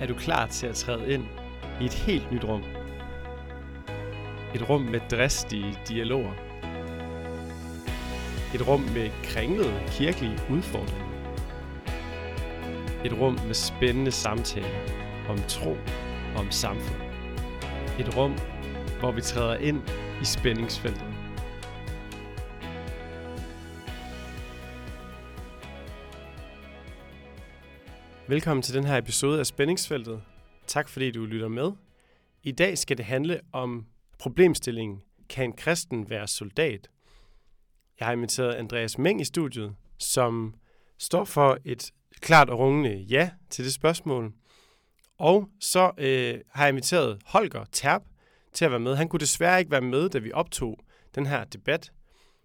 er du klar til at træde ind i et helt nyt rum. Et rum med dristige dialoger. Et rum med kringlede kirkelige udfordringer. Et rum med spændende samtaler om tro og om samfund. Et rum, hvor vi træder ind i spændingsfeltet. Velkommen til den her episode af Spændingsfeltet. Tak fordi du lytter med. I dag skal det handle om problemstillingen, kan en kristen være soldat? Jeg har inviteret Andreas Meng i studiet, som står for et klart og rungende ja til det spørgsmål. Og så øh, har jeg inviteret Holger Terp til at være med. Han kunne desværre ikke være med, da vi optog den her debat.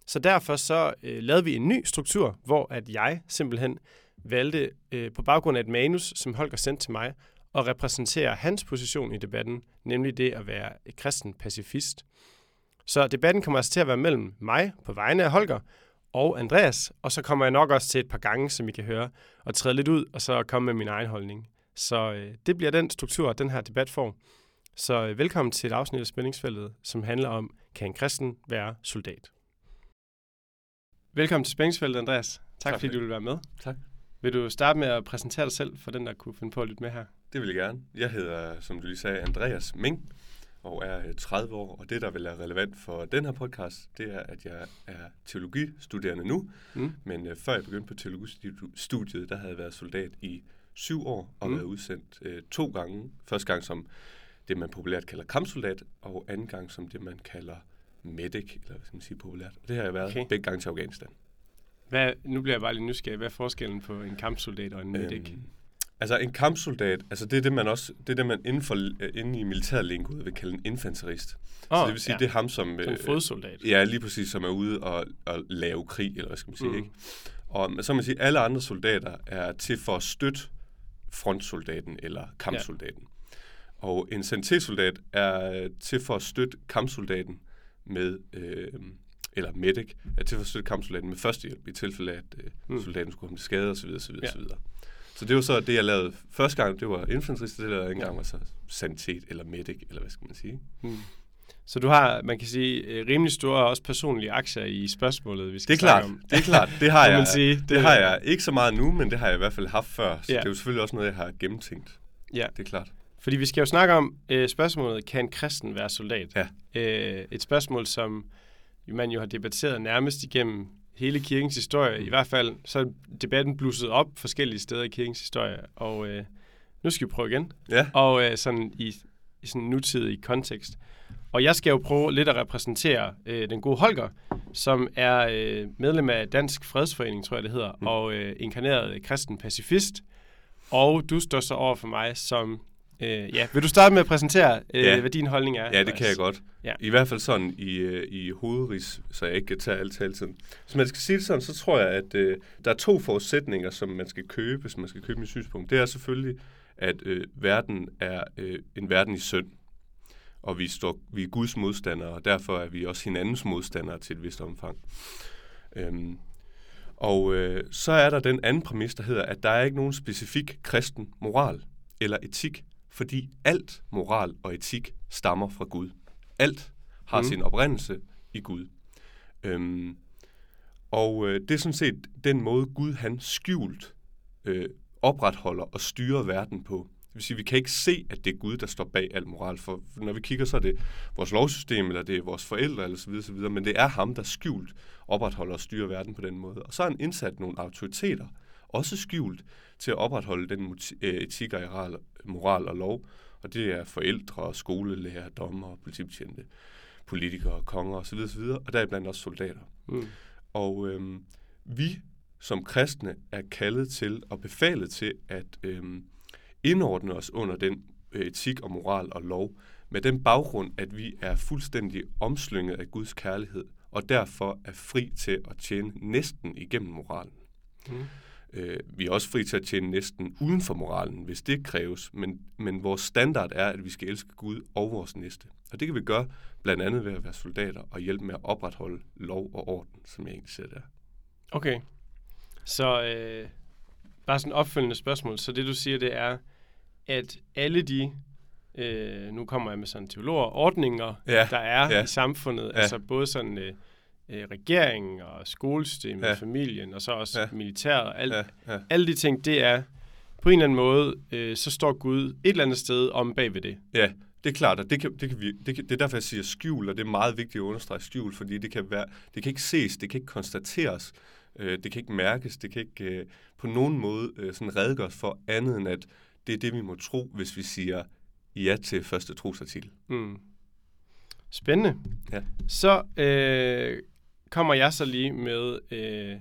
Så derfor så øh, lavede vi en ny struktur, hvor at jeg simpelthen valgte øh, på baggrund af et manus, som Holger sendte til mig, at repræsentere hans position i debatten, nemlig det at være et kristen pacifist. Så debatten kommer altså til at være mellem mig på vegne af Holger og Andreas, og så kommer jeg nok også til et par gange, som I kan høre, og træde lidt ud, og så komme med min egen holdning. Så øh, det bliver den struktur, den her debat får. Så øh, velkommen til et afsnit af Spændingsfeltet, som handler om, kan en kristen være soldat? Velkommen til Spændingsfeltet, Andreas. Tak, tak fordi du vil være med. Tak. Vil du starte med at præsentere dig selv for den, der kunne finde på at lytte med her? Det vil jeg gerne. Jeg hedder, som du lige sagde, Andreas Ming og er 30 år, og det, der vil være relevant for den her podcast, det er, at jeg er teologistuderende nu, mm. men uh, før jeg begyndte på teologistudiet, der havde jeg været soldat i syv år og mm. været udsendt uh, to gange. Første gang som det, man populært kalder kampsoldat, og anden gang som det, man kalder medic, eller hvad skal man sige populært. Og det har jeg været okay. begge gange til Afghanistan. Hvad, nu bliver jeg bare lidt nysgerrig. Hvad er forskellen på en kampsoldat og en medic? Øhm, altså en kampsoldat, altså det er det, man også, det er det, man inden, for, inden i militærlingoet vil kalde en infanterist. Oh, så det vil sige, ja. det er ham, som... En øh, fodsoldat. Ja, lige præcis, som er ude og, og lave krig, eller hvad skal man sige, mm. ikke? Og så man sige, alle andre soldater er til for at støtte frontsoldaten eller kampsoldaten. Ja. Og en sanitetssoldat er til for at støtte kampsoldaten med... Øh, eller medic, er til at støtte kampsoldaten med førstehjælp i tilfælde af, at øh, mm. soldaten skulle komme til skade osv. osv., ja. osv. Så det var så det, jeg lavede første gang, det var infanterist, det lavede en gang var så sanitet eller medic, eller hvad skal man sige. Mm. Så du har, man kan sige, øh, rimelig store også personlige aktier i spørgsmålet, vi skal det er klart, om. Det er klart, det har jeg. Sige. Det, det har jeg ikke så meget nu, men det har jeg i hvert fald haft før. Så ja. det er jo selvfølgelig også noget, jeg har gennemtænkt. Ja. Det er klart. Fordi vi skal jo snakke om øh, spørgsmålet, kan en kristen være soldat? Ja. Øh, et spørgsmål, som man jo har debatteret nærmest igennem hele kirkens historie. I hvert fald så er debatten blusset op forskellige steder i kirkens historie. Og øh, nu skal vi prøve igen. Ja. Og øh, sådan i, i sådan nutidig kontekst. Og jeg skal jo prøve lidt at repræsentere øh, den gode Holger, som er øh, medlem af Dansk Fredsforening, tror jeg det hedder, mm. og øh, inkarneret kristen pacifist. Og du står så over for mig som Øh, ja. Vil du starte med at præsentere, øh, ja. hvad din holdning er? Ja, det kan jeg godt. Ja. I hvert fald sådan i, øh, i hovedris, så jeg ikke kan tage alt taletiden. Hvis man skal sige det sådan, så tror jeg, at øh, der er to forudsætninger, som man skal købe, hvis man skal købe mit synspunkt. Det er selvfølgelig, at øh, verden er øh, en verden i synd. Og vi, står, vi er Guds modstandere, og derfor er vi også hinandens modstandere til et vist omfang. Øhm, og øh, så er der den anden præmis, der hedder, at der er ikke nogen specifik kristen moral eller etik fordi alt moral og etik stammer fra Gud. Alt har mm. sin oprindelse i Gud. Øhm, og øh, det er sådan set den måde, Gud han skjult øh, opretholder og styrer verden på. Det vil sige, vi kan ikke se, at det er Gud, der står bag al moral. For når vi kigger, så er det vores lovsystem, eller det er vores forældre, eller så videre, så videre. Men det er ham, der skjult opretholder og styrer verden på den måde. Og så har han indsat nogle autoriteter, også skjult, til at opretholde den øh, etik og moral og lov. Og det er forældre, skolelærer, dommer, politibetjente, politikere, konger osv. osv. Og der er blandt også soldater. Mm. Og øhm, vi som kristne er kaldet til og befalet til at øhm, indordne os under den øh, etik og moral og lov, med den baggrund, at vi er fuldstændig omslynget af Guds kærlighed, og derfor er fri til at tjene næsten igennem moralen. Mm. Øh, vi er også fri til at tjene næsten uden for moralen, hvis det kræves, men, men vores standard er, at vi skal elske Gud og vores næste. Og det kan vi gøre blandt andet ved at være soldater og hjælpe med at opretholde lov og orden, som jeg egentlig ser der. Okay, så øh, bare sådan opfølgende spørgsmål. Så det du siger, det er, at alle de, øh, nu kommer jeg med sådan teologer, ordninger, Ja, der er ja. i samfundet, Ja. altså både sådan øh, øh, regeringen og skolesystemet, Ja. familien, og så også Ja. militæret, og alt, Ja, ja. alle de ting, det er på en eller anden måde, øh, så står Gud et eller andet sted om bag ved det. Ja, det er klart, og det, kan, det, kan vi, det, kan, det er derfor, jeg siger skjul, og det er meget vigtigt at understrege skjul, fordi det kan, være, det kan ikke ses, det kan ikke konstateres, øh, det kan ikke mærkes, det kan ikke øh, på nogen måde øh, sådan redegøres for andet end, at det er det, vi må tro, hvis vi siger ja til første trosartikel. Mm. Spændende. Ja. Så øh, kommer jeg så lige med øh,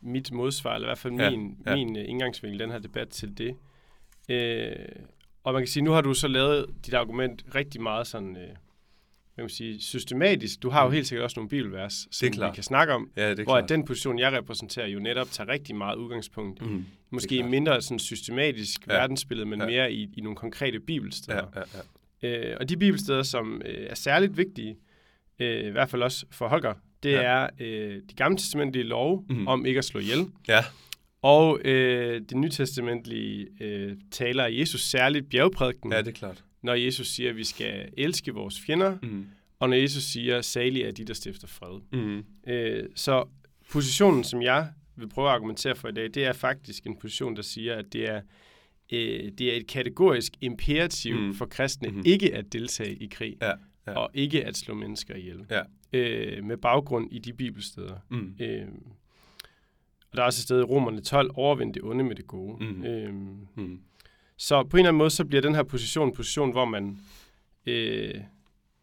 mit modsvar, eller i hvert fald Ja, min, ja. min øh, indgangsvinkel i den her debat til det. Øh, og man kan sige, nu har du så lavet dit argument rigtig meget sådan, øh, hvad kan man sige, systematisk. Du har jo Mm. helt sikkert også nogle bibelvers, som vi kan snakke om, Ja, det er hvor at klart. den position, jeg repræsenterer, jo netop tager rigtig meget udgangspunkt. Mm. Måske mindre sådan systematisk Ja. verdensbillede, men ja. mere i, i nogle konkrete bibelsteder. Ja, ja, ja. Øh, og de bibelsteder, som øh, er særligt vigtige, øh, i hvert fald også for Holger, det Ja. er øh, de gamle testamentlige Mhm. mm. om ikke at slå ihjel, Ja, og øh, de nytestamentlige øh, taler af Jesus, særligt bjergprædiken, ja, det er klart. når Jesus siger, at vi skal elske vores fjender, Mm. og når Jesus siger, salig er de, der stifter fred. Mm. Øh, så positionen, som jeg vil prøve at argumentere for i dag, det er faktisk en position, der siger, at det er, øh, det er et kategorisk imperativ Mm. mm. for kristne Mhm. ikke at deltage i krig, Ja, ja. og ikke at slå mennesker ihjel. Ja. Øh, med baggrund i de bibelsteder. Mm. Øh, og der er også et sted i Romerne 12, overvind det onde med det gode. Mhm. Øh, Mm. så på en eller anden måde, så bliver den her position en position, hvor man øh,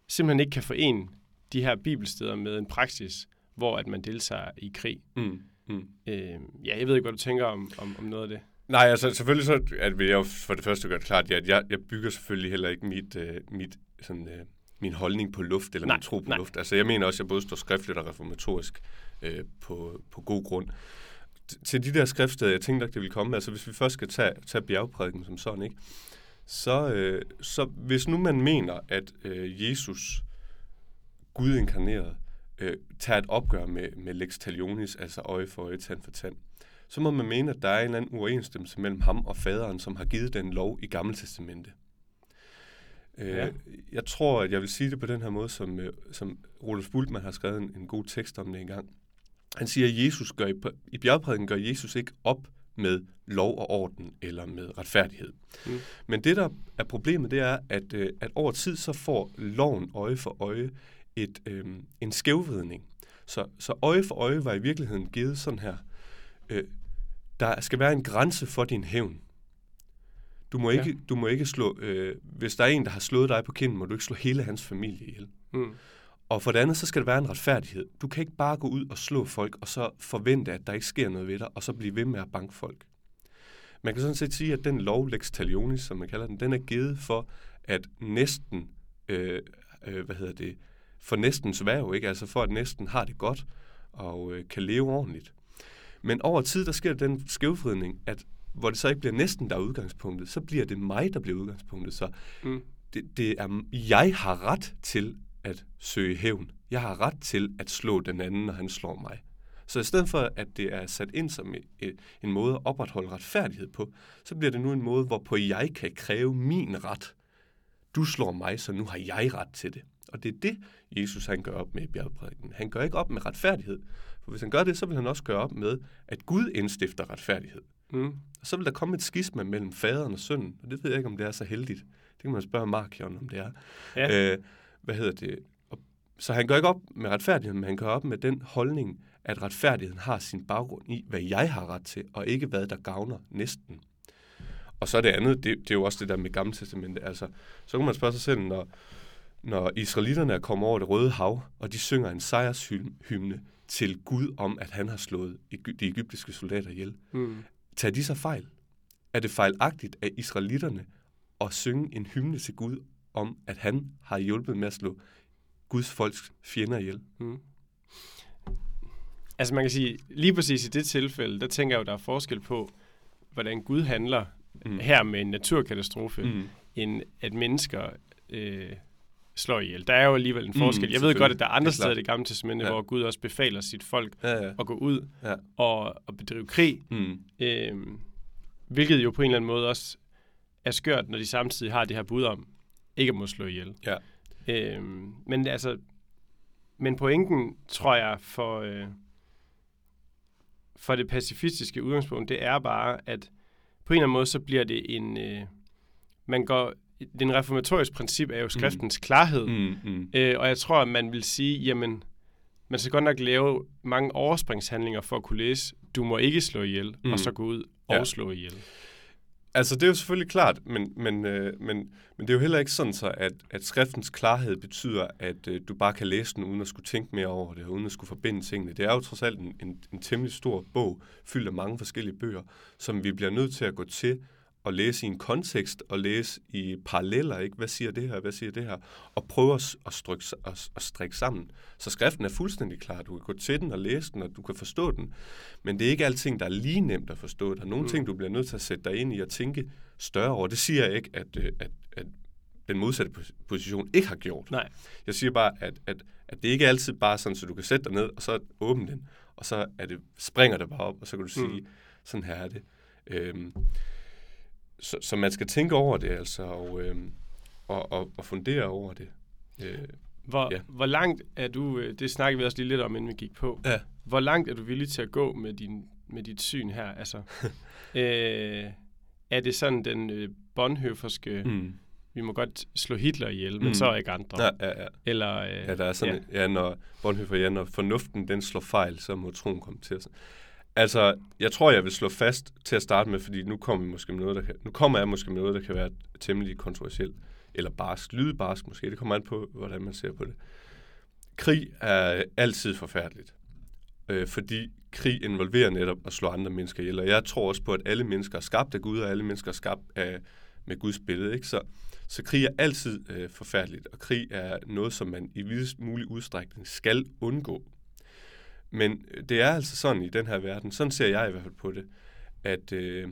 simpelthen ikke kan forene de her bibelsteder med en praksis, hvor at man deltager i krig. Mm. Mm. Øh, ja, jeg ved ikke, hvad du tænker om, om, om noget af det. Nej, altså selvfølgelig så at vil jeg jo for det første gøre det klart, at jeg, jeg bygger selvfølgelig heller ikke mit, øh, mit sådan, øh, min holdning på luft, eller Nej, min tro på nej. luft. Altså jeg mener også, at jeg både står skriftligt og reformatorisk øh, på, på god grund. Til de der skriftsteder, jeg tænkte, at det ville komme, altså hvis vi først skal tage, tage bjergprædiken som sådan, ikke? Så, øh, så hvis nu man mener, at øh, Jesus, Gud inkarneret, øh, tager et opgør med, med lex talionis, altså øje for øje, tand for tand, så må man mene, at der er en eller anden uoverensstemmelse mellem ham og faderen, som har givet den lov i Gamle Testamente. Øh, Ja. Jeg tror, at jeg vil sige det på den her måde, som, øh, som Rudolf Bultmann har skrevet en, en god tekst om det engang. Han siger, at Jesus gør i, i bjergprædiken gør Jesus ikke op med lov og orden eller med retfærdighed. Mm. Men det, der er problemet, det er, at, øh, at over tid så får loven øje for øje et, øh, en skævvridning. Så, så øje for øje var i virkeligheden givet sådan her. Øh, der skal være en grænse for din hævn. Du må ikke, Ja. du må ikke slå, øh, hvis der er en, der har slået dig på kinden, må du ikke slå hele hans familie ihjel. Mm. Og for det andet, så skal der være en retfærdighed. Du kan ikke bare gå ud og slå folk, og så forvente, at der ikke sker noget ved dig, og så blive ved med at banke folk. Man kan sådan set sige, at den lov, lex talionis, som man kalder den, den er givet for, at næsten, øh, øh, hvad hedder det, for næstens værv, ikke? Altså for at næsten har det godt, og øh, kan leve ordentligt. Men over tid, der sker den skævfridning, at hvor det så ikke bliver næsten, der er udgangspunktet, så bliver det mig, der bliver udgangspunktet. Så Mm. det, det er, jeg har ret til at søge hævn. Jeg har ret til at slå den anden, når han slår mig. Så i stedet for, at det er sat ind som et, en måde at opretholde retfærdighed på, så bliver det nu en måde, hvorpå jeg kan kræve min ret. Du slår mig, så nu har jeg ret til det. Og det er det, Jesus han gør op med i bjergprædiken. Han gør ikke op med retfærdighed. For hvis han gør det, så vil han også gøre op med, at Gud indstifter retfærdighed. Mm. Og så vil der komme et skisma mellem faderen og sønnen, og det ved jeg ikke, om det er så heldigt. Det kan man spørge Markion, om det er. Ja. Øh, hvad hedder det? Så han går ikke op med retfærdigheden, men han går op med den holdning, at retfærdigheden har sin baggrund i, hvad jeg har ret til, og ikke hvad der gavner næsten. Og så det andet, det, det er jo også det der med Gamle Testamente. Altså, så kan man spørge sig selv, når, når israelitterne er kommet over det røde hav, og de synger en sejrshymne til Gud om, at han har slået de egyptiske soldater ihjel. Mm. Tager de så fejl? Er det fejlagtigt af israelitterne at synge en hymne til Gud om, at han har hjulpet med at slå Guds folks fjender ihjel? Mm. Altså man kan sige, lige præcis i det tilfælde, der tænker jeg jo, der er forskel på, hvordan Gud handler Mm. her med en naturkatastrofe, Mm. end at mennesker øh, slår ihjel. Der er jo alligevel en forskel. Mm, jeg ved godt, at der er andre er steder i det gamle testamente, Ja. hvor Gud også befaler sit folk Ja, ja. at gå ud Ja. og, og bedrive krig, Mm. øh, hvilket jo på en eller anden måde også er skørt, når de samtidig har det her bud om ikke at må slå ihjel. Ja. Øhm, men altså, men pointen, tror jeg, for, øh, for det pacifistiske udgangspunkt, det er bare, at på en eller anden måde, så bliver det en... Øh, man går, den reformatoriske princip er jo skriftens mm. klarhed, Mm, mm. øh, og jeg tror, at man vil sige, jamen, man skal godt nok lave mange overspringshandlinger for at kunne læse, du må ikke slå ihjel, mm. Mm. og så gå ud og Ja. slå ihjel. Altså, det er jo selvfølgelig klart, men, men, øh, men, men det er jo heller ikke sådan så, at, at skriftens klarhed betyder, at øh, du bare kan læse den, uden at skulle tænke mere over det, uden at skulle forbinde tingene. Det er jo trods alt en, en, en temmelig stor bog, fyldt af mange forskellige bøger, som vi bliver nødt til at gå til og læse i en kontekst, og læse i paralleller, ikke? Hvad siger det her, hvad siger det her? Og prøve at, at, strykke, at, at strikke sammen. Så skriften er fuldstændig klar. Du kan gå til den og læse den, og du kan forstå den. Men det er ikke alting, der er lige nemt at forstå. Der er nogle Mm. ting, du bliver nødt til at sætte dig ind i og tænke større over. Det siger jeg ikke, at, øh, at, at den modsatte pos- position ikke har gjort. Nej. Jeg siger bare, at, at, at det ikke er altid bare sådan, så du kan sætte dig ned, og så åbne den, og så er det, springer det bare op, og så kan du sige, Mm. mm. sådan her er det. Øhm, så, så man skal tænke over det, altså, og, øhm, og, og, og fundere over det. Øh, Hvor, Ja. hvor langt er du, øh, det snakkede vi også lige lidt om, inden vi gik på, ja. hvor langt er du villig til at gå med, din, med dit syn her? Altså, øh, er det sådan den øh, Bonhoefferske, mm. Vi må godt slå Hitler ihjel, men Mm. så ikke andre? Ja, ja, ja. Eller, øh, Ja, der er sådan, ja. ja når Bonhoeffer, ja, når fornuften den slår fejl, så må troen komme til os. Altså, jeg tror, jeg vil slå fast til at starte med, fordi nu kommer, vi måske med noget, der kan, nu kommer jeg måske med noget, der kan være temmelig kontroversielt, eller barsk, lydebarsk måske, det kommer an på, hvordan man ser på det. Krig er altid forfærdeligt, øh, fordi krig involverer netop at slå andre mennesker ihjel, og jeg tror også på, at alle mennesker er skabt af Gud, og alle mennesker er skabt af, med Guds billede, ikke? Så, så krig er altid øh, forfærdeligt, og krig er noget, som man i videst mulig udstrækning skal undgå. Men øh, det er altså sådan i den her verden, sådan ser jeg i hvert fald på det, at, øh,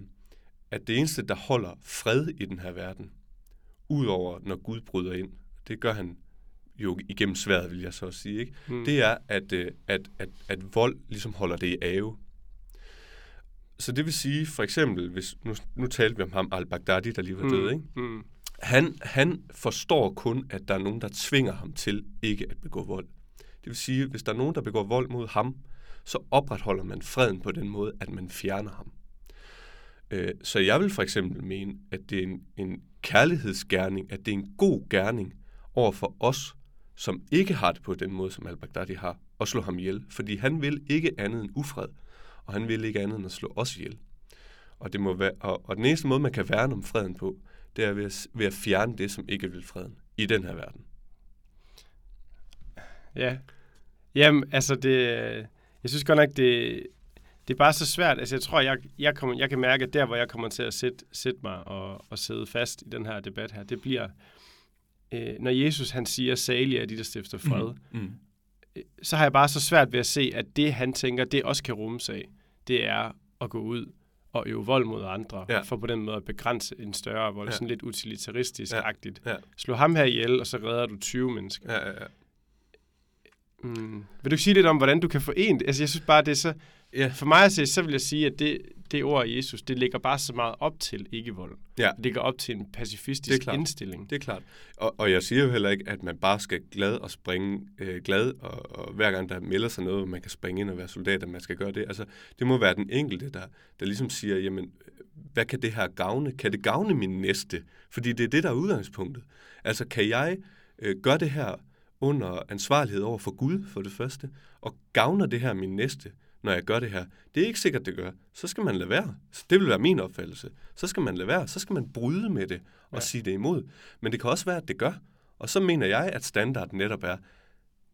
at det eneste, der holder fred i den her verden, udover når Gud bryder ind, det gør han jo igennem sværet, vil jeg så sige, ikke? Mm. det er, at, øh, at, at, at vold ligesom holder det i ave. Så det vil sige, for eksempel, hvis, nu, nu talte vi om ham al-Baghdadi, der lige var død, ikke? Mm. Han, han forstår kun, at der er nogen, der tvinger ham til ikke at begå vold. Det vil sige, hvis der er nogen, der begår vold mod ham, så opretholder man freden på den måde, at man fjerner ham. Øh, Så jeg vil for eksempel mene, at det er en, en kærlighedsgerning, at det er en god gerning over for os, som ikke har det på den måde, som al-Baghdadi har, at slå ham ihjel. Fordi han vil ikke andet end ufred, og han vil ikke andet end at slå os ihjel. Og, det må være, og, og den eneste måde, man kan værne om freden på, det er ved at, ved at fjerne det, som ikke vil freden i den her verden. Ja. Jamen, altså det... øh, Jeg synes godt nok, det, det er bare så svært. Altså jeg tror, jeg, jeg, kommer, jeg kan mærke, at der, hvor jeg kommer til at sætte, sætte mig og, og sidde fast i den her debat her, det bliver, øh, når Jesus han siger, salige er de, der stifter fred, mm. Mm. så har jeg bare så svært ved at se, at det, han tænker, det også kan rumme sig, det er at gå ud og øve vold mod andre, Ja. for på den måde at begrænse en større vold, Ja. sådan lidt utilitaristisk-agtigt. Ja. Slå ham her ihjel, og så redder du 20 mennesker. Ja, ja, ja. Mm. Vil du sige lidt om, hvordan du kan forene det? Altså, jeg synes bare, det er så... Ja. For mig at se, så vil jeg sige, at det, det ord af Jesus, det ligger bare så meget op til ikke-vold. Ja. Det ligger op til en Det er pacifistisk klart. indstilling. Det er klart. Og, og jeg siger jo heller ikke, at man bare skal glad og springe øh, glad, og, og hver gang der melder sig noget, man kan springe ind og være soldat, at man skal gøre det. Altså, det må være den enkelte, der, der ligesom siger, jamen, hvad kan det her gavne? Kan det gavne min næste? Fordi det er det, der er udgangspunktet. Altså, kan jeg øh, gøre det her under ansvarlighed over for Gud, for det første, og gavner det her min næste, når jeg gør det her? Det er ikke sikkert, det gør. Så skal man lade være. Det vil være min opfattelse. Så skal man lade være. Så skal man bryde med det og Ja. sige det imod. Men det kan også være, at det gør. Og så mener jeg, at standarden netop er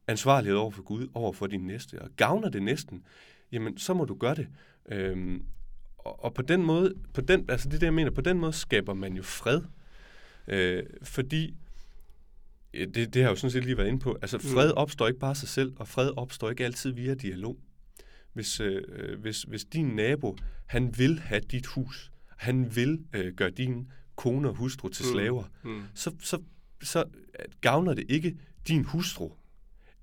ansvarlighed over for Gud, over for din næste. Og gavner det næsten, jamen så må du gøre det. Øhm, og, og på den måde, på den, altså det er det, jeg mener, på den måde skaber man jo fred. Øh, fordi, det, det har jeg jo sådan set lige været inde på, altså fred opstår ikke bare sig selv, og fred opstår ikke altid via dialog. Hvis, øh, hvis, hvis din nabo, han vil have dit hus, han vil øh, gøre din kone og hustru til Mm. slaver, Mm. så, så, så gavner det ikke din hustru,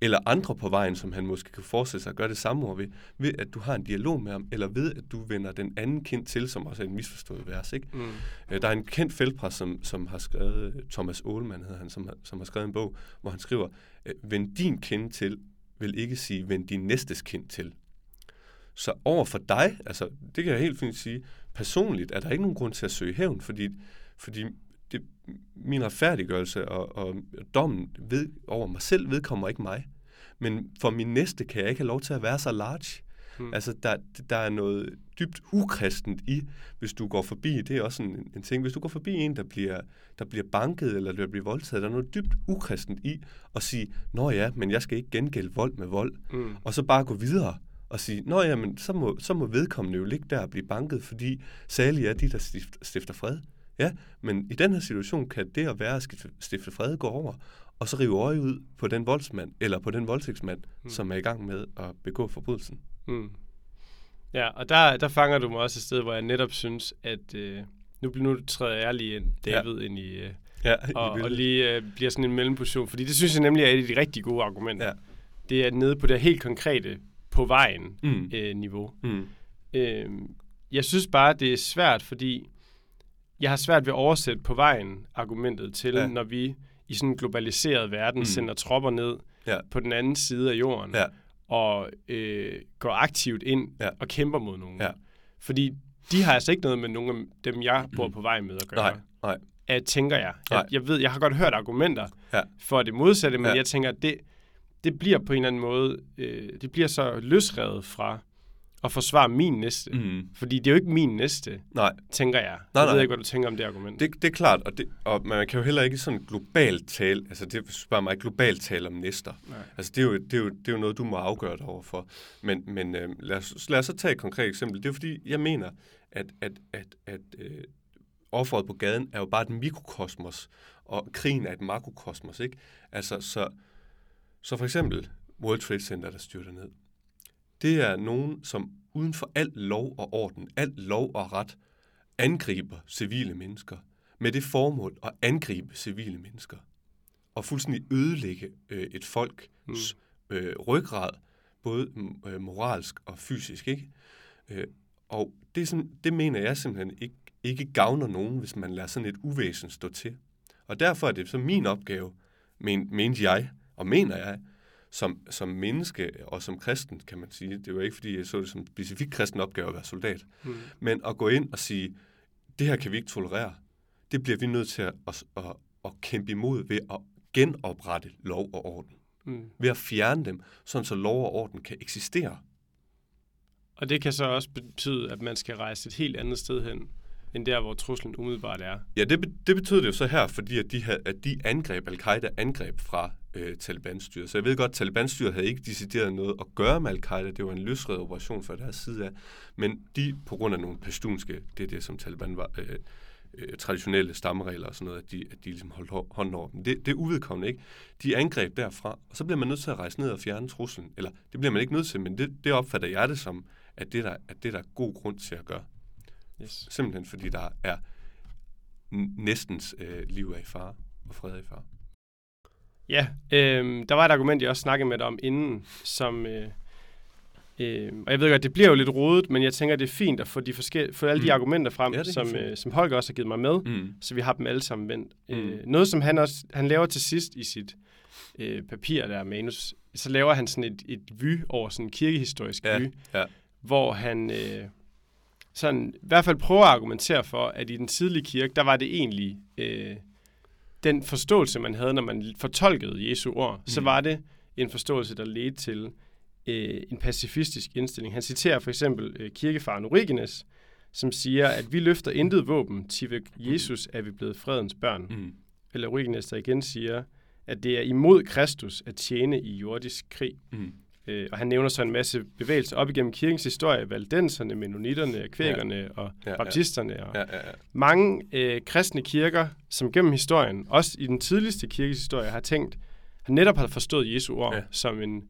eller andre på vejen, som han måske kan forestille sig at gøre det samme ord ved, ved at du har en dialog med ham, eller ved at du vender den anden kind til, som også er en misforstået vers. Ikke? Mm. Øh, Der er en kendt feltpræst, som, som har skrevet, Thomas Ahlmann hedder han, som, har- som har skrevet en bog, hvor han skriver, øh, vend din kind til, vil ikke sige, vend din næstes kind til. Så over for dig, altså det kan jeg helt fint sige, personligt er der ikke nogen grund til at søge hævn, fordi, fordi det, min retfærdiggørelse og, og dommen ved, over mig selv vedkommer ikke mig. Men for min næste kan jeg ikke have lov til at være så large. Mm. Mm. Altså, der, der er noget dybt ukristent i, hvis du går forbi, det er også en, en ting, hvis du går forbi en, der bliver, der bliver banket eller der bliver voldtaget, der er noget dybt ukristent i at sige, nå ja, men jeg skal ikke gengælde vold med vold, Mm. og så bare gå videre og sige, nå ja, men så må, så må vedkommende jo ligge der og blive banket, fordi særligt er de, der stifter, stifter fred. Ja, men i den her situation kan det at være at stifte fred gå over, og så rive øje ud på den voldsmand, eller på den voldtægtsmand, Mm. som er i gang med at begå forbrydelsen. Mm. Ja, og der, der fanger du mig også et sted, hvor jeg netop synes, at øh, nu, bliver- nu træder jeg lige ind, David, ja. ind i, øh, Ja, og, og lige øh, bliver sådan en mellemposition, fordi det synes jeg nemlig er et af de rigtig gode argumenter. Ja. Det er nede på det helt konkrete på vejen Mm. øh, niveau. Mm. Øh, jeg synes bare, det er svært, fordi jeg har svært ved at oversætte på vejen argumentet til. Ja. når vi i sådan en globaliseret verden mm. Mm. sender tropper ned Ja. på den anden side af jorden Ja. og øh, går aktivt ind Ja. og kæmper mod nogen. Ja. Fordi de har altså ikke noget med nogen af dem, jeg bor på vej med at gøre. Nej, nej. At, tænker jeg. jeg. Nej. Jeg ved, jeg har godt hørt argumenter Ja. for det modsatte, men Ja. jeg tænker, at det, det bliver på en eller anden måde, øh, det bliver så løsrevet fra at forsvare min næste. Mm. Fordi det er jo ikke min næste, Nej, tænker jeg. Nej, jeg ved nej. ikke, hvad du tænker om det argument. det, det er klart, og, det, og man kan jo heller ikke sådan globalt tale, altså det spørger mig globalt tale om næster. Nej. Altså det er, jo, det, er jo, det er jo noget, du må afgøre dig overfor. Men, men øh, lad, os, lad os så tage et konkret eksempel. Det er fordi, jeg mener, at, at, at, at øh, offeret på gaden er jo bare et mikrokosmos, og krigen er et makrokosmos, ikke? Altså, så, så for eksempel World Trade Center, der styrter ned. Det er nogen, som uden for al lov og orden, al lov og ret, angriber civile mennesker med det formål at angribe civile mennesker og fuldstændig ødelægge øh, et folks mm. øh, ryggrad, både øh, moralsk og fysisk. Ikke? Øh, og det, sådan, det mener jeg simpelthen ikke, ikke gavner nogen, hvis man lader sådan et uvæsen stå til. Og derfor er det så min opgave, men, mente jeg, og mener jeg, som, som menneske og som kristen, kan man sige. Det var ikke, fordi jeg så det som en specifik kristen opgave at være soldat. Mm. Men at gå ind og sige, det her kan vi ikke tolerere. Det bliver vi nødt til at, at, at, at kæmpe imod ved at genoprette lov og orden. Mm. Ved at fjerne dem, sådan så lov og orden kan eksistere. Og det kan så også betyde, at man skal rejse et helt andet sted hen, end der, hvor truslen umiddelbart er. Ja, det, det betød det jo så her, fordi at de, havde, at de angreb, al-Qaida angreb fra øh, Taliban-styret. Så jeg ved godt, at Taliban-styret havde ikke decideret noget at gøre med al-Qaida. Det var en løsredet operation fra deres side af. Men de, på grund af nogle pastunske, det er det, som Taliban var, øh, øh, traditionelle stammeregler og sådan noget, at de, at de ligesom holdt hånden over dem. Det, det er uvedkommende, ikke? De angreb derfra, og så bliver man nødt til at rejse ned og fjerne truslen. Eller, det bliver man ikke nødt til, men det, det opfatter jeg det som, at det, der, at det der er god grund til at gøre. Yes. Simpelthen fordi der er næstens øh, liv er i fare, og fred er i fare. Ja, øh, der var et argument, jeg også snakkede med dig om inden, som... Øh, øh, og jeg ved godt, det bliver jo lidt rodet, men jeg tænker, det er fint at få, de forskel- få alle de Mm. argumenter frem, Ja, er som, øh, som Holger også har givet mig med, Mm. så vi har dem alle sammen vendt. Mm. Øh, noget, som han også han laver til sidst i sit øh, papir der, manus, så laver han sådan et, et vy over sådan en kirkehistorisk Ja, vy, ja. hvor han øh, sådan, i hvert fald prøver at argumentere for, at i den tidlige kirke, der var det egentlig øh, den forståelse, man havde, når man fortolkede Jesu ord, mm. så Mm. var det en forståelse, der ledte til øh, en pacifistisk indstilling. Han citerer for eksempel øh, kirkefaren Origenes, som siger, at vi løfter intet våben, til ved Jesus er vi blevet fredens børn. Mm. Eller Origenes, der igen siger, at det er imod Kristus at tjene i jordisk krig. Mm. Øh, og han nævner så en masse bevægelser op igennem kirkens historie, valdenserne, mennonitterne, kvækerne ja. og Ja, ja. baptisterne. Og Ja, ja, ja. mange øh, kristne kirker, som gennem historien, også i den tidligste kirkes historie, har tænkt, har netop har forstået Jesu ord ja. Ja. som en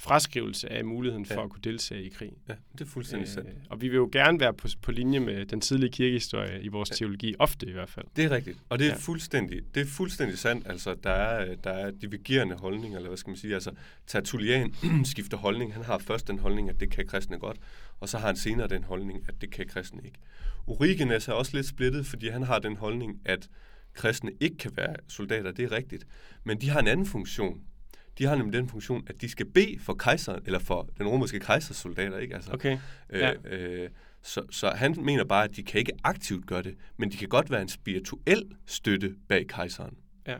fraskrivelse af muligheden for Ja. at kunne deltage i krig. Ja, det er fuldstændig øh, sandt. og vi vil jo gerne være på, på linje med den tidlige kirkehistorie i vores Ja. teologi, ofte i hvert fald. Det er rigtigt, og det er, Ja. ja. fuldstændig, det er fuldstændig sandt. Altså, der er, der er divergerende holdninger, eller hvad skal man sige. Altså, Tertullian skifter holdning. Han har først den holdning, at det kan kristne godt, og så har han senere den holdning, at det kan kristne ikke. Origenes er også lidt splittet, fordi han har den holdning, at kristne ikke kan være soldater, det er rigtigt. Men de har en anden funktion. De har nemlig den funktion, at de skal bede for kejseren, eller for den romerske kejsers soldater, ikke? Altså, Okay. Øh, Ja. øh, så, så han mener bare, at de kan ikke aktivt gøre det, men de kan godt være en spirituel støtte bag kejseren. Ja.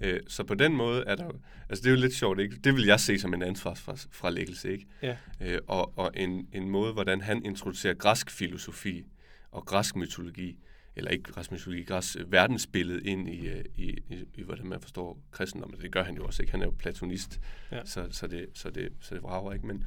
Øh, så på den måde er der altså det er jo lidt sjovt, ikke? Det vil jeg se som en ansvarsfralæggelse, ikke? Ja. Øh, og og en, en måde, hvordan han introducerer græsk filosofi og græsk mytologi, eller ikke mytologi, græsk øh, verdensbillede ind i, øh, i, i, i, hvordan man forstår kristendommen. Det gør han jo også, ikke? Han er jo platonist, Ja. så, så, det, så, det, så det vrager ikke, men...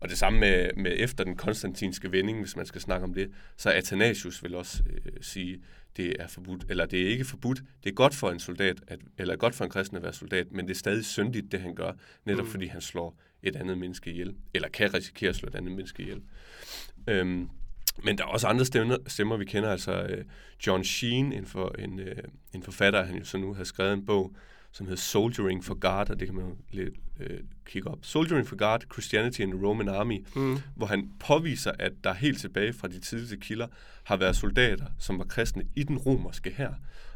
Og det samme med, med efter den konstantinske vending, hvis man skal snakke om det, så Athanasius vil også øh, sige, det er forbudt, eller det er ikke forbudt. Det er godt for en soldat, at, eller godt for en kristen at være soldat, men det er stadig syndigt, det han gør, netop mm. fordi han slår et andet menneske ihjel, eller kan risikere at slå et andet menneske ihjel. Øhm, men der er også andre stemmer, stemmer vi kender, altså øh, John Sheen, en, for, en, øh, en forfatter, han jo så nu har skrevet en bog, som hedder Soldiering for God, og det kan man jo lidt øh, kigge op. Soldiering for God, Christianity in the Roman Army, Mm. hvor han påviser, at der helt tilbage fra de tidligste kilder har været soldater, som var kristne i den romerske hær,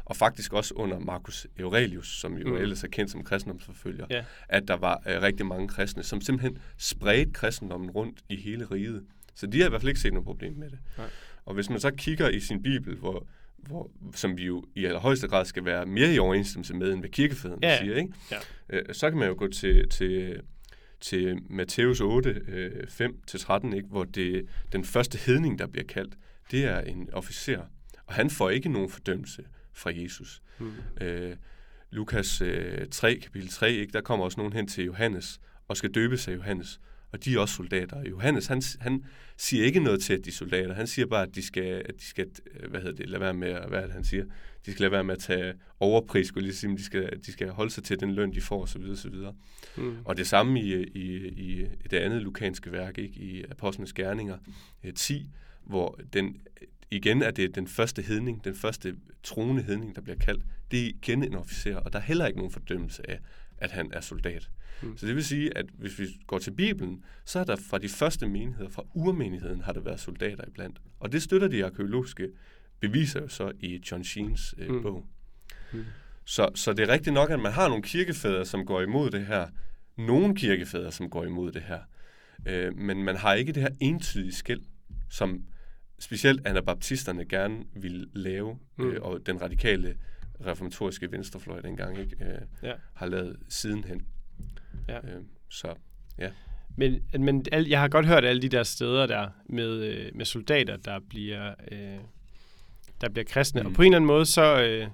og faktisk også under Marcus Aurelius, som jo Mm. ellers er kendt som kristendomsforfølger, Ja. at der var øh, rigtig mange kristne, som simpelthen spredte kristendommen rundt i hele riget. Så de har i hvert fald ikke set noget problem med det. Nej. Og hvis man så kigger i sin bibel, hvor, hvor, som vi jo i allerhøjeste grad skal være mere i overensstemmelse med, end hvad kirkefædrene Ja, siger, ikke? Ja. Øh, så kan man jo gå til, til, til Matthæus 8, øh, 5-13, ikke? hvor det, den første hedning, der bliver kaldt, det er en officer. Og han får ikke nogen fordømmelse fra Jesus. Mm. Øh, Lukas øh, 3, kapitel 3, ikke? der kommer også nogen hen til Johannes og skal døbes af Johannes. Og de er også soldater. Johannes, han, han siger ikke noget til, at de er soldater. Han siger bare, at de skal, at de skal øh, hvad hedder det, lade være med, at- hvad det, han siger? De skal lade være med at tage overpris, skulle lige sige, de skal, de skal holde sig til den løn, de får, osv. osv. Mm. Og det samme i, i, i, det andet lukanske værk, ikke? i Apostlenes Gerninger øh, 10, hvor den, igen er det den første hedning, den første troende hedning, der bliver kaldt. Det er igen en officer, og der er heller ikke nogen fordømmelse af, at han er soldat. Mm. Så det vil sige, at hvis vi går til Bibelen, så er der fra de første menigheder, fra urmenigheden, har der været soldater iblandt. Og det støtter de arkeologiske beviser jo så i John Sheens øh, Mm. bog. Mm. Så, så det er rigtigt nok, at man har nogle kirkefædre, som går imod det her. Nogle kirkefædre, som går imod det her. Øh, men man har ikke det her entydige skæld, som specielt anabaptisterne gerne ville lave, Mm. mm. øh, og den radikale reformatoriske venstrefløj dengang ikke, øh, Ja. har lavet sidenhen. Ja. Øh, så Men, men al, jeg har godt hørt alle de der steder der med, øh, med soldater, der bliver, øh, der bliver kristne. Mm. Og på en eller anden måde, så... Øh,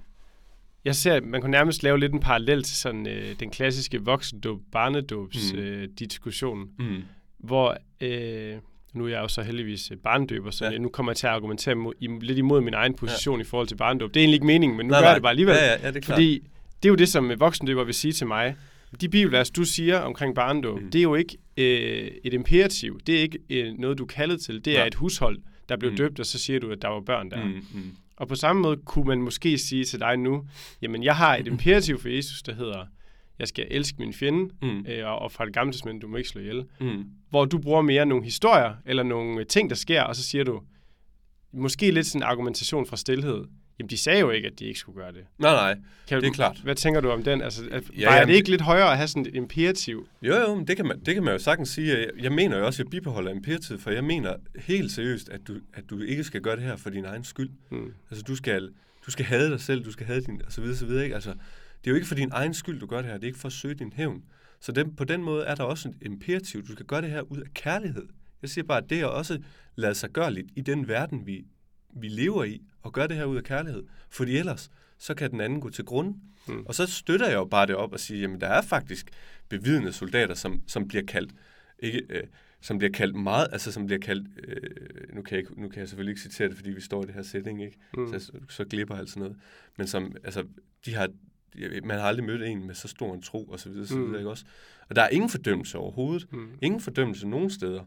jeg ser, at man kunne nærmest lave lidt en parallel til sådan øh, den klassiske voksendåb, barnedåbs Mm. øh, diskussion, mm. hvor... Øh, nu er jeg jo så heldigvis øh, barndøber, så ja. Ja. nu kommer jeg til at argumentere mod, i, lidt imod min egen position ja. i forhold til barndåb. Det er egentlig ikke meningen, men nu Nej, gør nej. jeg det bare alligevel. Ja, ja, ja, det er klart. Fordi det er jo det, som voksendøber vil sige til mig. De bibelvers, du siger omkring barndåb, mm. Det er jo ikke øh, et imperativ. Det er ikke øh, noget, du kaldet til. Det er Nej. et hushold, der blev mm. Døbt, og så siger du, at der var børn der. Mm, mm. Og på samme måde kunne man måske sige til dig nu, jamen jeg har et imperativ for Jesus, der hedder, jeg skal elske min fjende, Mm. øh, og, og fra det gamle testament, du må ikke slå ihjel. Mm. Hvor du bruger mere nogle historier, eller nogle øh, ting, der sker, og så siger du, måske lidt sådan en argumentation fra stillhed. Jamen, de sagde jo ikke, at de ikke skulle gøre det. Nej, nej. Kan Det er du, klart. Hvad tænker du om den? Altså, at, Ja, var jamen, det ikke lidt højere at have sådan et imperativ? Jo, jo, men det kan, man, det kan man jo sagtens sige. Jeg, jeg mener jo også, at jeg bibeholder imperatid, for jeg mener helt seriøst, at du, at du ikke skal gøre det her for din egen skyld. Hmm. Altså, du skal, du skal have dig selv, du skal have din, og så videre, så videre, ikke? Altså, det er jo ikke for din egen skyld, du gør det her. Det er ikke for at søge din hævn. Så den, på den måde er der også et imperativ. Du skal gøre det her ud af kærlighed. Jeg siger bare, at det er også ladet sig gøre lidt i den verden, vi, vi lever i, og gøre det her ud af kærlighed. Fordi ellers, så kan den anden gå til grund. Mm. Og så støtter jeg jo bare det op og siger, jamen der er faktisk bevidende soldater, som, som bliver kaldt, ikke, øh, som bliver kaldt meget, altså som bliver kaldt, øh, nu, kan jeg, ikke- nu kan jeg selvfølgelig ikke citere det, fordi vi står i det her setting, ikke? Mm. Så, så glipper alt sådan noget. Men som, altså, de har man har aldrig mødt en med så stor en tro, og så videre, så Mm. videre, ikke også? Og der er ingen fordømmelse overhovedet. Mm. Ingen fordømmelse nogen steder.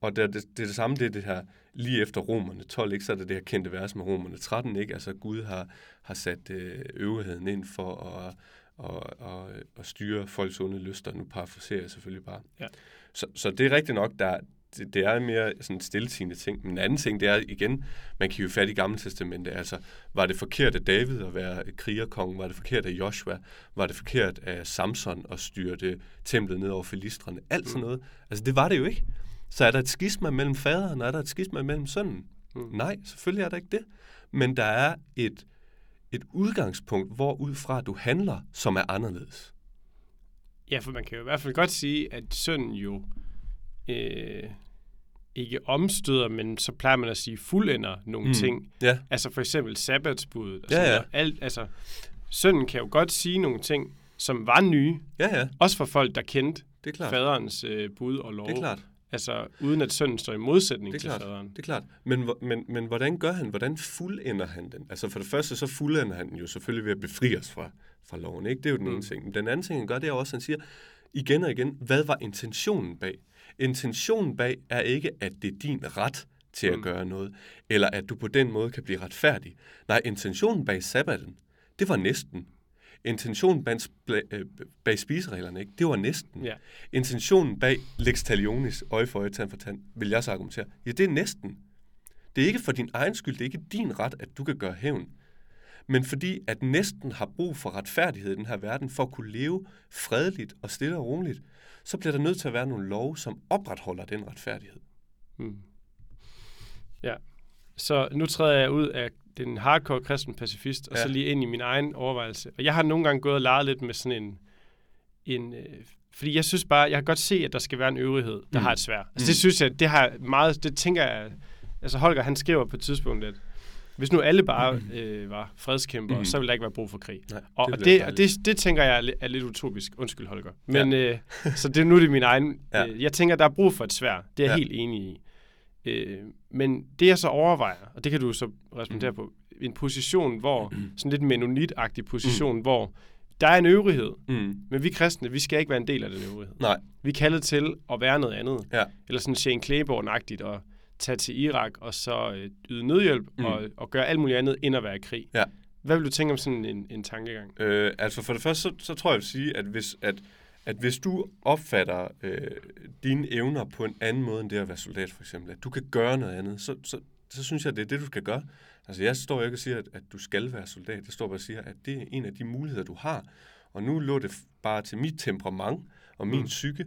Og det, det, det er det samme, det er det her, lige efter romerne 12, ikke, så er det det her kendte vers med romerne 13, ikke? Altså Gud har, har sat øh, øvrigheden ind for at, og, og, og styre folks onde lyster. Nu parafraserer jeg selvfølgelig bare. Ja. Så, så det er rigtigt nok, der, det, det er mere sådan en stilletigende ting. Men en anden ting, det er igen, man kan jo fat i Gamle Testamente. Altså, var det forkert af David at være krigerkonge? Var det forkert af Joshua? Var det forkert af Samson at styre det templet ned over filistrene? Alt sådan Mm. noget. Altså, det var det jo ikke. Så er der et skisma mellem faderen, og er der et skisma mellem sønnen? Mm. Nej, selvfølgelig er der ikke det. Men der er et, et udgangspunkt, hvor ud fra du handler, som er anderledes. Ja, for man kan jo i hvert fald godt sige, at sønnen jo øh, ikke omstøder, men så plejer man at sige fuldender nogle mm. ting. Ja, Altså for eksempel sabbatsbuddet. Og Ja, sådan ja. Alt, altså, sønnen kan jo godt sige nogle ting, som var nye, ja, ja, også for folk, der kendte det er klart. faderens øh, bud og lov. Det er klart. Altså uden at sønnen står i modsætning Det er til klart. faderen. Det er klart. Men, men, men hvordan gør han? Hvordan fuldender han den? Altså for det første, så fuldender han den jo selvfølgelig ved at befri os fra, fra loven. Ikke? Det er jo den Mm. ene ting. Men den anden ting, han gør, det er også, at han siger igen og igen, hvad var intentionen bag? Intentionen bag er ikke, at det er din ret til at Mm. gøre noget, eller at du på den måde kan blive retfærdig. Nej, intentionen bag sabbaten, det var næsten. Intentionen bag, øh, bag spisereglerne, ikke? det var næsten. Ja. Intentionen bag lex talionis, øje for øje, tand for tand, vil jeg så argumentere. Ja, det er næsten. Det er ikke for din egen skyld, det er ikke din ret, at du kan gøre hævn. Men fordi, at næsten har brug for retfærdighed i den her verden, for at kunne leve fredeligt og stille og roligt, så bliver der nødt til at være nogle love, som opretholder den retfærdighed. Mm. Ja. Så nu træder jeg ud af den hardcore kristen pacifist, og Ja. så lige ind i min egen overvejelse. Og jeg har nogle gange gået og leget lidt med sådan en... en øh, fordi jeg synes bare, jeg kan godt se, at der skal være en øvrighed, der Mm. har et svær. Altså Mm. det synes jeg, det har meget, det tænker jeg, altså Holger han skriver på et tidspunkt, at hvis nu alle bare øh, var fredskæmpere, Mm. så ville der ikke være brug for krig. Nej, Og, det og, det, og det, det tænker jeg er, li- er lidt utopisk. Undskyld, Holger. Men øh, så det, nu er det min egen... Ja. Øh, jeg tænker, der er brug for et svær. Det er jeg Ja. helt enig i. Øh, men det jeg så overvejer, og det kan du så respondere Mhm. på, en position, hvor, sådan lidt menonit-agtig position, mm. hvor der er en øvrighed, Mm. men vi kristne, vi skal ikke være en del af den øvrighed. Nej, Vi er kaldet til at være noget andet. ja. Eller sådan Shane Claiborne-agtigt, og tage til Irak, og så øh, yde nødhjælp, Mm. og, og gøre alt muligt andet, end at være i krig. Ja. Hvad vil du tænke om sådan en, en tankegang? Øh, altså for det første, så, så tror jeg, jeg vil sige, at hvis, at, at hvis du opfatter øh, dine evner på en anden måde end det at være soldat, for eksempel, at du kan gøre noget andet, så, så, så synes jeg, det er det, du skal gøre. Altså jeg står ikke og siger, at, at du skal være soldat. Jeg står bare og siger, at det er en af de muligheder, du har. Og nu lå det bare til mit temperament og min Mm. psyke,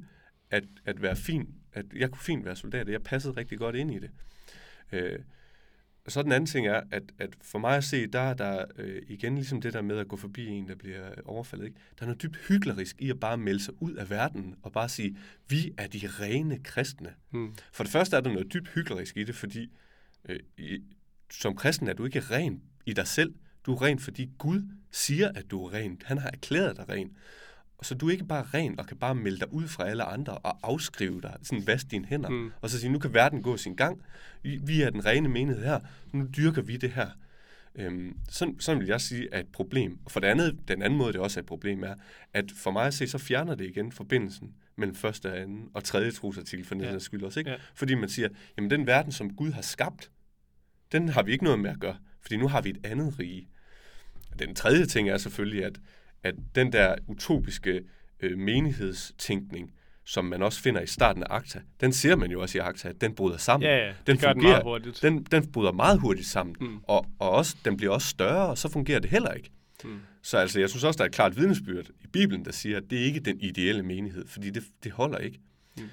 at, at være fin, at jeg kunne fint være soldat, og jeg passede rigtig godt ind i det. Øh, og så den anden ting er, at, at for mig at se, der er der øh, igen ligesom det der med at gå forbi en, der bliver overfaldet. Ikke? Der er noget dybt hyklerisk i at bare melde sig ud af verden og bare sige, vi er de rene kristne. Hmm. For det første er der noget dybt hyklerisk i det, fordi øh, i, som kristen er du ikke ren i dig selv. Du er ren, fordi Gud siger, at du er ren. Han har erklæret dig ren. Og så du er ikke bare ren og kan bare melde dig ud fra alle andre og afskrive dig, sådan vaske dine hænder, Mm. og så sige, nu kan verden gå sin gang. Vi, er den rene menighed her. Nu dyrker vi det her. Øhm, sådan, sådan vil jeg sige, er et problem. Og for det andet, den anden måde, det også er et problem, er, at for mig at se, så fjerner det igen forbindelsen mellem første og anden og tredje trosartikel for den ja. skyld også. Ikke? Ja. Fordi man siger, jamen den verden, som Gud har skabt, den har vi ikke noget med at gøre, fordi nu har vi et andet rige. Den tredje ting er selvfølgelig, at, at den der utopiske øh, menighedstænkning, som man også finder i starten af Akta, den ser man jo også i Akta, at den bryder sammen. Ja, ja, den det gør den fungerer, meget hurtigt. Den, den bryder meget hurtigt sammen, Mm. og, og også, den bliver også større, og så fungerer det heller ikke. Mm. Så altså, jeg synes også, der er et klart vidnesbyrd i Bibelen, der siger, at det er ikke den ideelle menighed, fordi det, det holder ikke. Mm.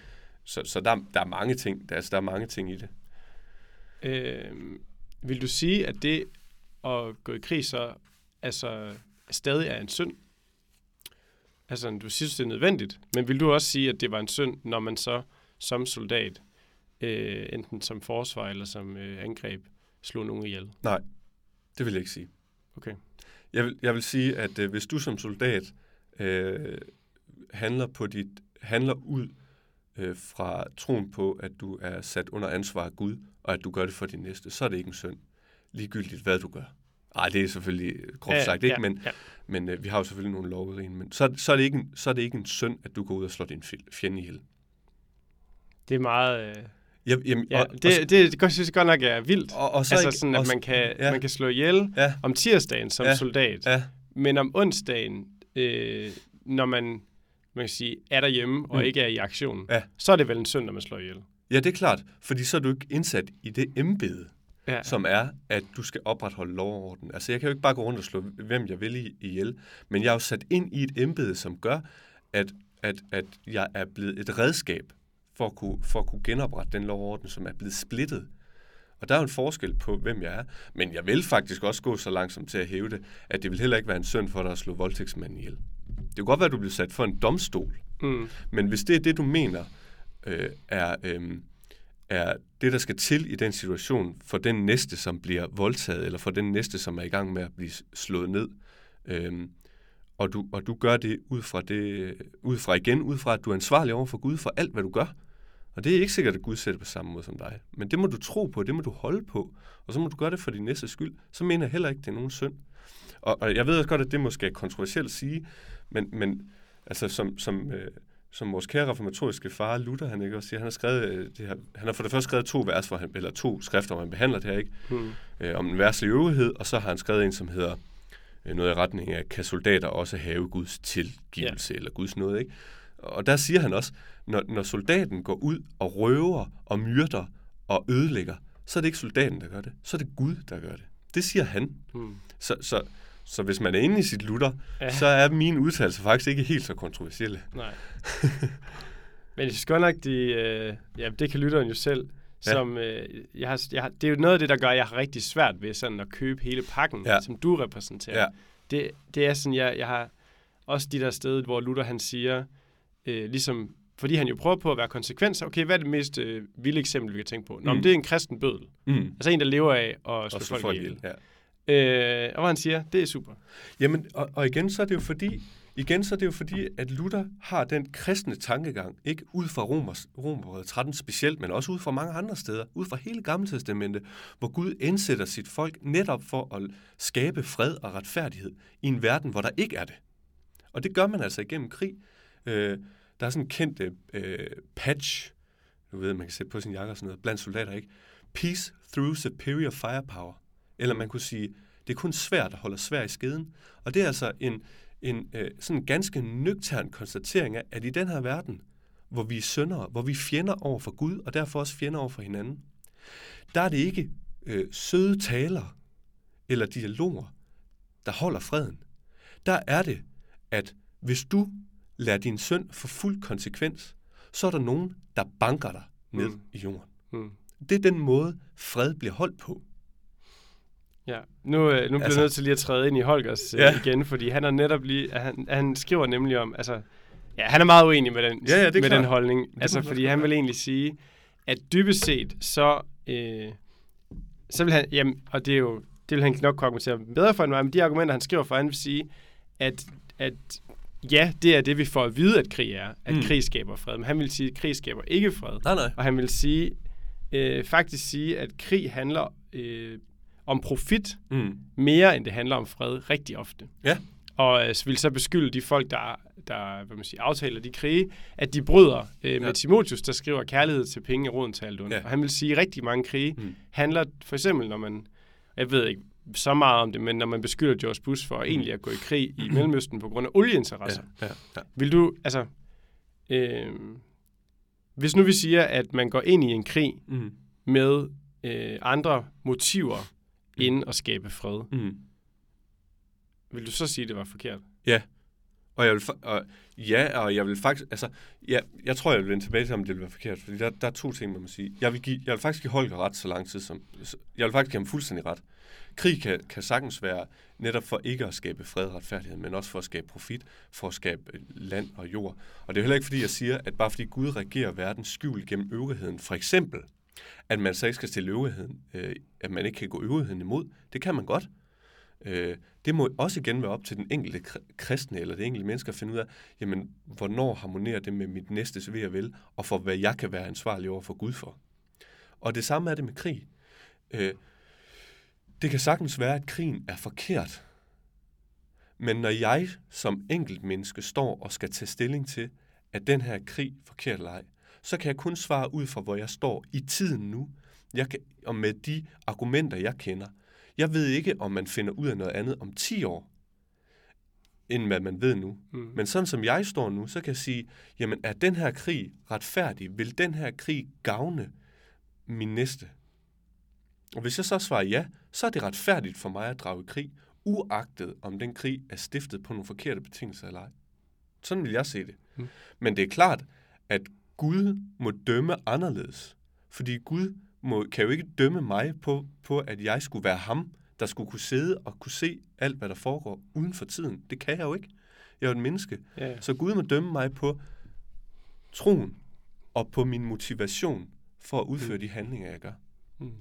Så, så der, der er mange ting, der, altså, der er mange ting i det. Øh, vil du sige, at det at gå i krig så altså, stadig er en synd? Altså, du synes, det er nødvendigt, men vil du også sige, at det var en synd, når man så som soldat, øh, enten som forsvar eller som øh, angreb, slog nogen ihjel? Nej, det vil jeg ikke sige. Okay. Jeg vil, jeg vil sige, at øh, hvis du som soldat øh, handler, på dit, handler ud øh, fra troen på, at du er sat under ansvar af Gud, og at du gør det for din næste, så er det ikke en synd. Ligegyldigt, hvad du gør. Nej, det er selvfølgelig groft sagt, ikke? ja, men, ja. men øh, vi har jo selvfølgelig nogle rigen. Men så, så, er det ikke en, så er det ikke en synd, at du går ud og slår din fjende ihjel. Det er meget... Øh, Ja, jamen, ja, og, og, det, det, det synes jeg godt nok er vildt. og, og så altså ikke- sådan, og at så- man kan, ja. man kan slå ihjel Ja, om tirsdagen som Ja. soldat, ja, men om onsdagen, øh, når man, man kan sige, er derhjemme og Mm. ikke er i aktion, Ja. så er det vel en synd, når man slår ihjel. ja, det er klart, fordi så er du ikke indsat i det embede, Ja. som er, at du skal opretholde lov og orden. Altså, jeg kan jo ikke bare gå rundt og slå, hvem jeg vil ihjel, men jeg er jo sat ind i et embede, som gør, at, at, at jeg er blevet et redskab for at, kunne, for at kunne genoprette den lov og orden, som er blevet splittet. Og der er jo en forskel på, hvem jeg er. Men jeg vil faktisk også gå så langsomt til at hæve det, at det vil heller ikke være en synd for dig at slå voldtægtsmanden ihjel. Det kan godt være, at du bliver sat for en domstol, Mm. men hvis det er det, du mener, øh, er, øh, er det, der skal til i den situation for den næste, som bliver voldtaget, eller for den næste, som er i gang med at blive slået ned, Øhm, og, du, og du gør det ud fra, det, ud fra igen, ud fra, at du er ansvarlig over for Gud for alt, hvad du gør. Og det er ikke sikkert, at Gud sætter på samme måde som dig. Men det må du tro på, det må du holde på, og så må du gøre det for din næste skyld. Så mener jeg heller ikke, det er nogen synd. Og, og jeg ved også godt, at det måske er kontroversielt at sige, men, men altså som, som, øh, som vores kære reformatoriske far Luther, han ikke også siger, han har skrevet øh, det her, han har for det første skrevet to vers, hvor han, eller to skrifter, hvor han behandler det her, ikke? Mm. Øh, om den værtslige øvrighed, og så har han skrevet en, som hedder øh, noget i retning af, kan soldater også have Guds tilgivelse, ja. eller Guds noget, ikke? Og der siger han også, når, når soldaten går ud og røver og myrder og ødelægger, så er det ikke soldaten, der gør det, så er det Gud, der gør det. Det siger han. Mm. Så, så, så hvis man er inde i sit lutter, Ja. så er mine udtalelser faktisk ikke helt så kontroversielle. Nej. Men jeg synes godt nok, de, øh, ja, det kan lytteren jo selv, Ja. som, øh, jeg har, jeg har, det er jo noget af det, der gør, at jeg har rigtig svært ved sådan at købe hele pakken, Ja. som du repræsenterer. Ja. Det, det er sådan, jeg, jeg har også de der steder, hvor Luther han siger, øh, ligesom, fordi han jo prøver på at være konsekvens. Okay, hvad er det mest øh, vilde eksempel, vi kan tænke på? Nå, mm. Mm. det er en kristen bødel. Mm. Altså en, der lever af at slå folk, ihjel. Ja. Øh, og hvad han siger, det er super. Jamen, og, og igen så er det jo fordi, igen så er det jo fordi, at Luther har den kristne tankegang, ikke ud fra Romers, Romer 13 specielt, men også ud fra mange andre steder, ud fra hele Gamle Testamente, hvor Gud indsætter sit folk netop for at skabe fred og retfærdighed i en verden, hvor der ikke er det. Og det gør man altså igennem krig. Øh, der er sådan en kendt øh, patch, du ved, man kan sætte på sin jakke og sådan noget, blandt soldater, ikke? Peace through superior firepower. Eller man kunne sige, det er kun svært at holde svær i skeden. Og det er altså en, en øh, sådan ganske nøgtern konstatering af, at i den her verden, hvor vi er syndere, hvor vi er fjender over for Gud, og derfor også fjender over for hinanden, der er det ikke øh, søde taler eller dialoger, der holder freden. Der er det, at hvis du lader din synd få fuld konsekvens, så er der nogen, der banker dig ned mm. i jorden. Mm. Det er den måde, fred bliver holdt på. Ja, nu, øh, nu bliver jeg Altså- nødt til lige at træde ind i Holgers øh, Ja. igen, fordi han er netop lige, han, han skriver nemlig om, altså, ja, han er meget uenig med den, Ja, ja, det med den holdning, må altså, fordi han vil egentlig sige, at dybest set, så, øh, så vil han, jamen, og det er jo, det vil han nok kunne argumentere bedre for end mig, men de argumenter, han skriver for, han vil sige, at, at ja, det er det, vi får at vide, at krig er, at. Mm. krig skaber fred, men han vil sige, at krig skaber ikke fred. Nej, nej. Og han vil sige, øh, faktisk sige, at krig handler øh, om profit Mm. mere, end det handler om fred, rigtig ofte. Ja. Og øh, så vil så beskylde de folk, der, der hvad man siger, aftaler de krige, at de bryder øh, med Ja. Timotius, der skriver kærlighed til penge i roden til alt ondt. Ja. Og han vil sige, at rigtig mange krige Mm. handler, for eksempel når man, jeg ved ikke så meget om det, men når man beskylder George Bush for egentlig at gå i krig i Mellemøsten på grund af olieinteresser. Ja, ja, ja. Vil du, altså, øh, hvis nu vi siger, at man går ind i en krig Mm. med øh, andre motiver end at skabe fred, Mm. vil du så sige, at det var forkert? Og jeg vil, og, ja, og jeg vil faktisk, altså, ja, jeg tror, jeg vil vende tilbage til, om det vil være forkert, fordi der, der er to ting, man må sige. Jeg vil, give, jeg vil faktisk give Holger ret så lang tid som, jeg vil faktisk give ham fuldstændig ret. Krig kan, kan sagtens være netop for ikke at skabe fred og retfærdighed, men også for at skabe profit, for at skabe øh, land og jord. Og det er heller ikke, fordi jeg siger, at bare fordi Gud regerer verden skjult gennem øvrigheden, for eksempel, at man så ikke skal stille øvrigheden, øh, at man ikke kan gå øvrigheden imod. Det kan man godt. Øh, det må også igen være op til den enkelte kristne eller det enkelte menneske at finde ud af, jamen, hvornår harmonerer det med mit næstes ved og vel, og for hvad jeg kan være ansvarlig over for Gud for. Og det samme er det med krig. Øh, Det kan sagtens være, at krigen er forkert. Men når jeg som enkelt menneske står og skal tage stilling til, at den her krig forkert eller ej, så kan jeg kun svare ud fra, hvor jeg står i tiden nu, jeg kan, og med de argumenter, jeg kender. Jeg ved ikke, om man finder ud af noget andet om 10 år, end hvad man ved nu. Mm. Men sådan som jeg står nu, så kan jeg sige, jamen er den her krig retfærdig? Vil den her krig gavne min næste? Og hvis jeg så svarer ja, så er det retfærdigt for mig at drage i krig, uagtet om den krig er stiftet på nogle forkerte betingelser eller ej. Sådan vil jeg se det. Mm. Men det er klart, at Gud må dømme anderledes. Fordi Gud må, kan jo ikke dømme mig på, på, at jeg skulle være ham, der skulle kunne sidde og kunne se alt, hvad der foregår uden for tiden. Det kan jeg jo ikke. Jeg er jo et menneske. Ja, ja. Så Gud må dømme mig på troen og på min motivation for at udføre mm. de handlinger, jeg gør. Mm.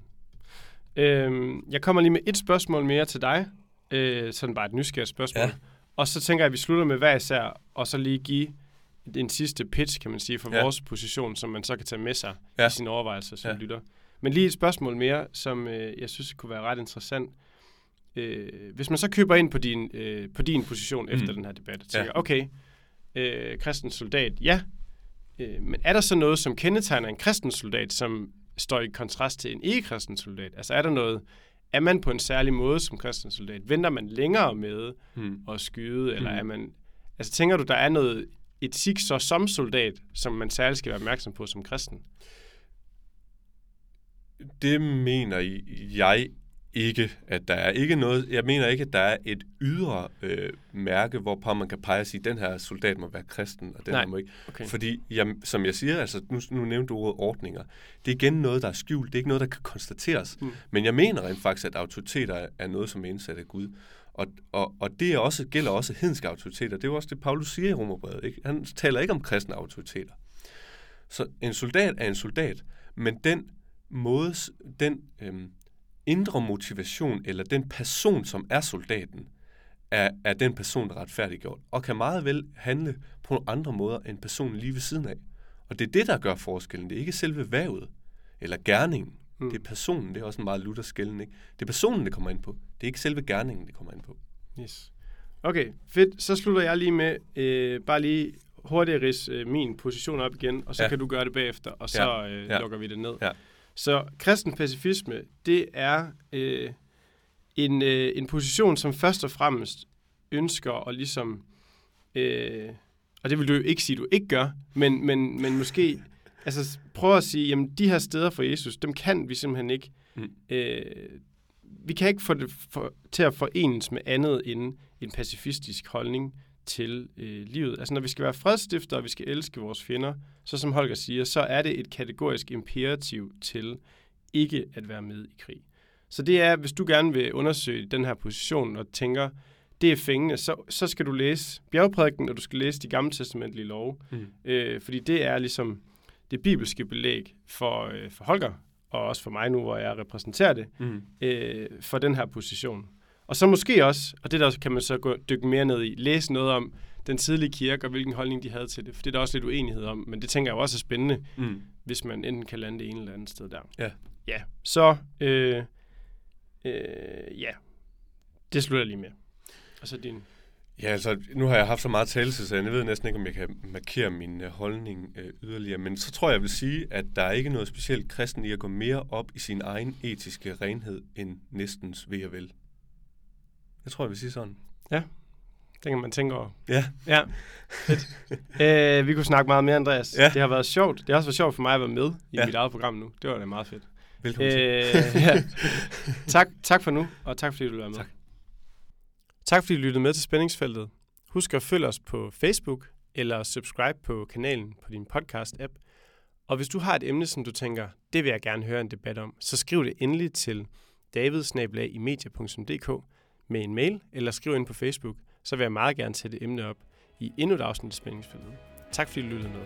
Øhm, jeg kommer lige med et spørgsmål mere til dig. Øh, sådan bare et nysgerrigt spørgsmål. Ja. Og så tænker jeg, at vi slutter med hver især, og så lige give en sidste pitch, kan man sige, for ja. vores position, som man så kan tage med sig ja. i sine overvejelser som ja. lytter. Men lige et spørgsmål mere, som øh, jeg synes kunne være ret interessant. Øh, hvis man så køber ind på din, øh, på din position mm. efter den her debat, og tænker, ja. okay, øh, kristen soldat, ja, øh, men er der så noget, som kendetegner en kristen soldat, som står i kontrast til en ikke-kristen soldat? Altså er der noget, er man på en særlig måde som kristen soldat? Venter man længere med mm. at skyde, eller mm. er man... Altså tænker du, der er noget etik så som soldat, som man særligt skal være opmærksom på som kristen? Det mener jeg ikke, at der er ikke noget, jeg mener ikke, at der er et ydre øh, mærke, hvorpå man kan pege og sige, den her soldat må være kristen, og den Nej. her må ikke. Okay. Fordi, jamen, som jeg siger, altså, nu, nu nævnte du ordet ordninger. Det er igen noget, der er skjult. Det er ikke noget, der kan konstateres. Mm. Men jeg mener rent faktisk, at autoriteter er noget, som er indsat af Gud. Og, og, og det er også, gælder også hedenske autoriteter. Det er jo også det, Paulus siger i Romerbrevet. Ikke? Han taler ikke om kristne autoriteter. Så en soldat er en soldat, men den måde, den øhm, indre motivation, eller den person, som er soldaten, er, er den person, der er retfærdiggjort, og kan meget vel handle på nogle andre måder end personen lige ved siden af. Og det er det, der gør forskellen. Det er ikke selve vævet eller gerningen. Mm. Det er personen. Det er også en meget lutter skælden, ikke? Det er personen, det kommer ind på. Det er ikke selve gerningen, det kommer ind på. Yes. Okay, fedt. Så slutter jeg lige med øh, bare lige hurtigt ris øh, min position op igen, og så ja. kan du gøre det bagefter, og så ja. øh, ja. lukker vi det ned. Ja. Så kristen pacifisme, det er øh, en, øh, en position, som først og fremmest ønsker at ligesom, øh, og det vil du jo ikke sige, du ikke gør, men, men, men måske altså, prøve at sige, jamen de her steder for Jesus, dem kan vi simpelthen ikke, mm. øh, vi kan ikke få det for, til at forenes med andet end en pacifistisk holdning til øh, livet. Altså når vi skal være fredstifter, og vi skal elske vores fjender, så som Holger siger, så er det et kategorisk imperativ til ikke at være med i krig. Så det er, hvis du gerne vil undersøge den her position og tænker, det er fængende, så, så skal du læse bjergprædiken, og du skal læse de gamle testamentlige love. Mm. Øh, fordi det er ligesom det bibelske belæg for, øh, for Holger, og også for mig nu, hvor jeg repræsenterer det, mm. øh, for den her position. Og så måske også, og det der kan man så gå, dykke mere ned i, læse noget om den tidlige kirke og hvilken holdning de havde til det. For det er der også lidt uenighed om, men det tænker jeg også er spændende, mm. hvis man enten kan lande det ene eller andet sted der. Ja. Ja, så øh, øh, ja, det slutter jeg lige med. Og så din... Ja, altså, nu har jeg haft så meget talelse, så jeg ved næsten ikke, om jeg kan markere min øh, holdning øh, yderligere. Men så tror jeg, jeg vil sige, at der er ikke noget specielt kristen i at gå mere op i sin egen etiske renhed end næstens ved og vel. Jeg tror, jeg vil sige sådan. Ja, det kan man tænke over. Ja. Ja. Æ, vi kunne snakke meget mere, Andreas. Ja. Det har været sjovt. Det har også været sjovt for mig at være med i ja. mit eget program nu. Det var da meget fedt. Velkommen til. ja. tak, tak for nu, og tak fordi du var med. Tak. Tak fordi du lyttede med til Spændingsfeltet. Husk at følge os på Facebook, eller subscribe på kanalen på din podcast-app. Og hvis du har et emne, som du tænker, det vil jeg gerne høre en debat om, så skriv det endelig til davidsnabelag.media.dk med en mail, eller skriv ind på Facebook, så vil jeg meget gerne sætte emne op i endnu et afsnit af Spændingsfeltet. Tak fordi du lyttede med.